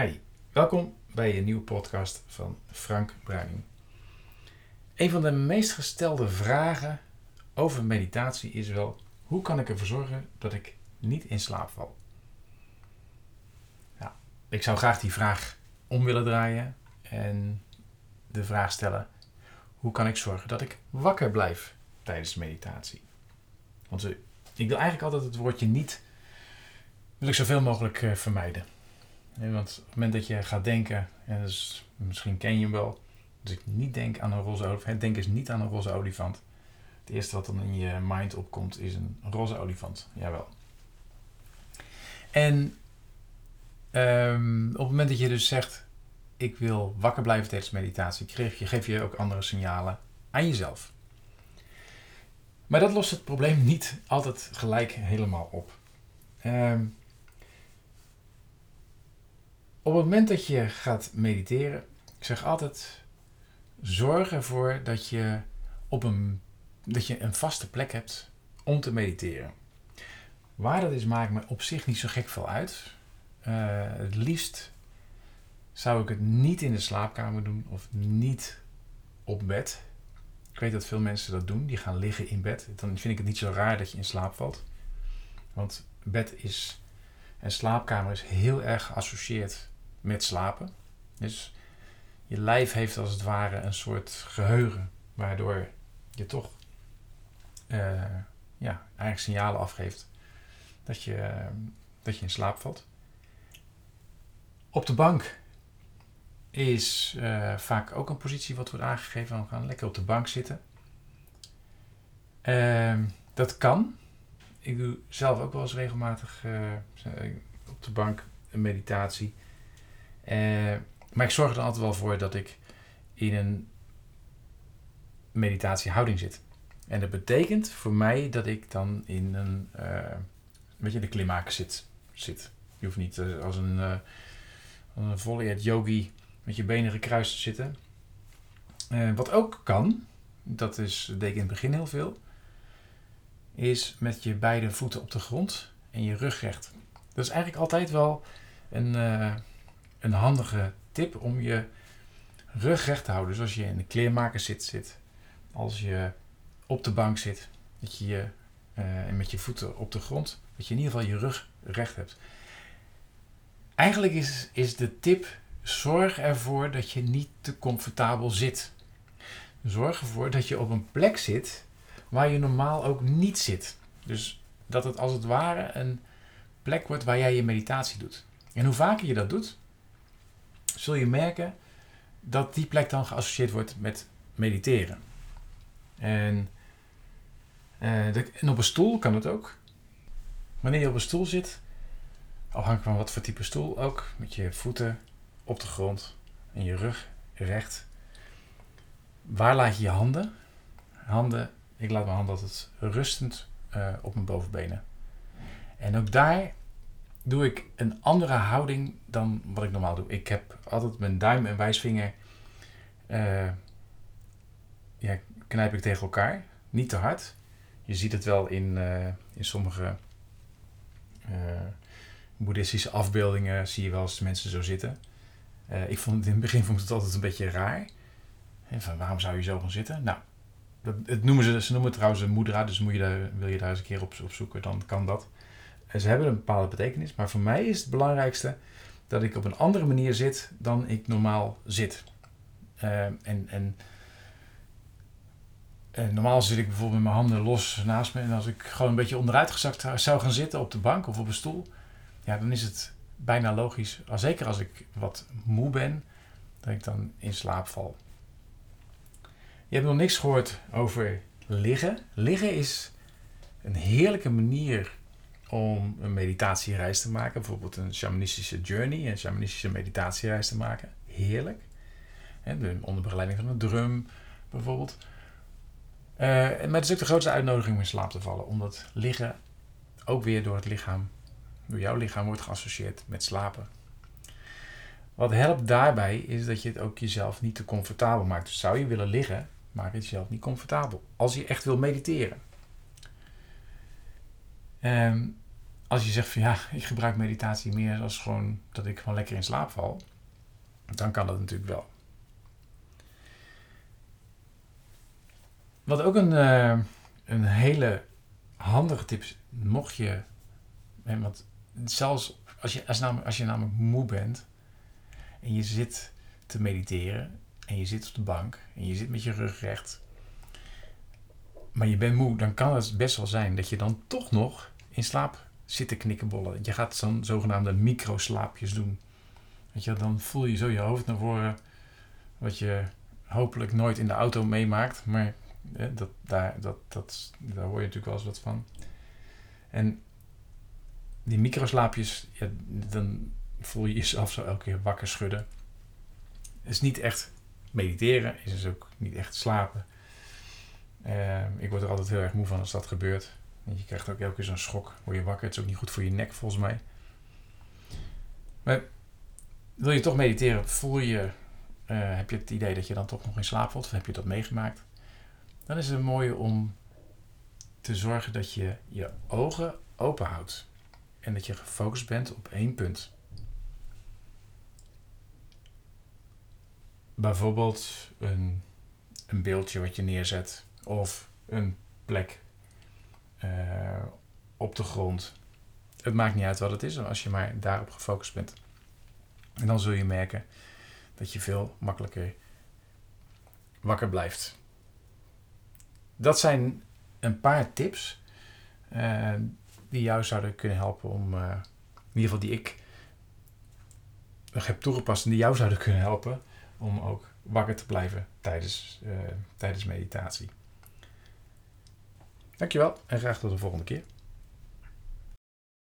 Hi, welkom bij een nieuwe podcast van Frank Bruining. Een van de meest gestelde vragen over meditatie is wel: hoe kan ik ervoor zorgen dat ik niet in slaap val? Ik zou graag die vraag om willen draaien en de vraag stellen: hoe kan ik zorgen dat ik wakker blijf tijdens meditatie? Want eh, ik wil eigenlijk altijd het woordje niet wil ik zoveel mogelijk eh, want op het moment dat je gaat denken, en dus, misschien ken je hem wel, dus ik niet denk aan een roze olifant, denk eens niet aan een roze olifant. Het eerste wat dan in je mind opkomt is een roze olifant, jawel. En um, op het moment dat je dus zegt, ik wil wakker blijven tijdens meditatie, geef je, je ook andere signalen aan jezelf. Maar dat lost het probleem niet altijd gelijk helemaal op. Um, op het moment dat je gaat mediteren, ik zeg altijd: zorg ervoor dat je, op een, dat je een vaste plek hebt om te mediteren. Waar dat is, maakt me op zich niet zo gek veel uit. Uh, het liefst zou ik het niet in de slaapkamer doen of niet op bed. Ik weet dat veel mensen dat doen, die gaan liggen in bed. Dan vind ik het niet zo raar dat je in slaap valt. Want bed is en slaapkamer is heel erg geassocieerd met slapen. Dus je lijf heeft als het ware een soort geheugen, waardoor je toch uh, ja, eigenlijk signalen afgeeft dat je, dat je in slaap valt. Op de bank is uh, vaak ook een positie wat wordt aangegeven. We gaan lekker op de bank zitten. Uh, dat kan. Ik doe zelf ook wel eens regelmatig uh, op de bank een meditatie. Uh, maar ik zorg er altijd wel voor dat ik in een meditatiehouding zit. En dat betekent voor mij dat ik dan in een, uh, weet je, de klimmaker zit. zit. Je hoeft niet als een, uh, een yogi met je benen gekruist te zitten. wat ook kan, dat is, deed ik in het begin heel veel, is met je beide voeten op de grond en je rug recht. Dat is eigenlijk altijd wel een, een handige tip om je rug recht te houden. Dus als je in de kleermaker zit, zit. Als je op de bank zit, dat je je uh, met je voeten op de grond, dat je in ieder geval je rug recht hebt. Eigenlijk is, is de tip: zorg ervoor dat je niet te comfortabel zit. Zorg ervoor dat je op een plek zit waar je normaal ook niet zit. Dus dat het als het ware een plek wordt waar jij je meditatie doet. En hoe vaker je dat doet, zul je merken dat die plek dan geassocieerd wordt met mediteren. En, uh, en op een stoel kan het ook. Wanneer je op een stoel zit, afhankelijk van wat voor type stoel ook, met je voeten op de grond en je rug recht. Waar laat je je handen? Handen, ik laat mijn handen altijd rustend uh, op mijn bovenbenen. En ook daar doe ik een andere houding dan wat ik normaal doe. Ik heb altijd mijn duim en wijsvinger. Uh, ja, knijp ik tegen elkaar. Niet te hard. Je ziet het wel in, uh, in sommige boeddhistische afbeeldingen. Zie je wel eens mensen zo zitten. ik vond in het begin vond ik het altijd een beetje raar. En van waarom zou je zo gaan zitten? Nou, dat, het noemen ze, ze noemen het trouwens een mudra. Dus moet je daar, wil je daar eens een keer op, op zoeken, dan kan dat ze hebben een bepaalde betekenis. Maar voor mij is het belangrijkste dat ik op een andere manier zit dan ik normaal zit. Uh, en, en, en, normaal zit ik bijvoorbeeld met mijn handen los naast me. En als ik gewoon een beetje onderuitgezakt zou gaan zitten op de bank of op een stoel, ja, dan is het bijna logisch. Zeker als ik wat moe ben, dat ik dan in slaap val. Je hebt nog niks gehoord over liggen. Liggen is een heerlijke manier om een meditatiereis te maken. Bijvoorbeeld een shamanistische journey, een shamanistische meditatiereis te maken. Heerlijk. onder begeleiding van een drum bijvoorbeeld. Uh, maar het is ook de grootste uitnodiging om in slaap te vallen. Omdat liggen ook weer door het lichaam, door jouw lichaam wordt geassocieerd met slapen. Wat helpt daarbij is dat je het ook jezelf niet te comfortabel maakt. Dus zou je willen liggen, maak het jezelf niet comfortabel. Als je echt wil mediteren. Um, als je zegt van ja, ik gebruik meditatie meer als gewoon dat ik gewoon lekker in slaap val, dan kan dat natuurlijk wel. Wat ook een, uh, een hele handige tip is, mocht je, want zelfs als je, als, namelijk, als je namelijk moe bent en je zit te mediteren en je zit op de bank en je zit met je rug recht, maar je bent moe, dan kan het best wel zijn dat je dan toch nog in slaap zit te knikkenbollen. Je gaat zo'n zogenaamde microslaapjes doen. Weet je, dan voel je zo je hoofd naar voren, wat je hopelijk nooit in de auto meemaakt, maar dat, daar, dat, dat, daar hoor je natuurlijk wel eens wat van. En die microslaapjes, ja, dan voel je jezelf zo elke keer wakker schudden. Het is niet echt mediteren, is dus ook niet echt slapen. Uh, ik word er altijd heel erg moe van als dat gebeurt. En je krijgt ook elke keer zo'n schok, word je wakker. Het is ook niet goed voor je nek volgens mij. Maar wil je toch mediteren, voel je, uh, heb je het idee dat je dan toch nog in slaap valt? Of heb je dat meegemaakt? Dan is het mooi om te zorgen dat je je ogen open houdt. En dat je gefocust bent op één punt. Bijvoorbeeld een, een beeldje wat je neerzet. Of een plek uh, op de grond. Het maakt niet uit wat het is, als je maar daarop gefocust bent. En dan zul je merken dat je veel makkelijker wakker blijft. Dat zijn een paar tips uh, die jou zouden kunnen helpen om, uh, in ieder geval die ik heb toegepast en die jou zouden kunnen helpen om ook wakker te blijven tijdens, uh, tijdens meditatie. Dankjewel en graag tot de volgende keer.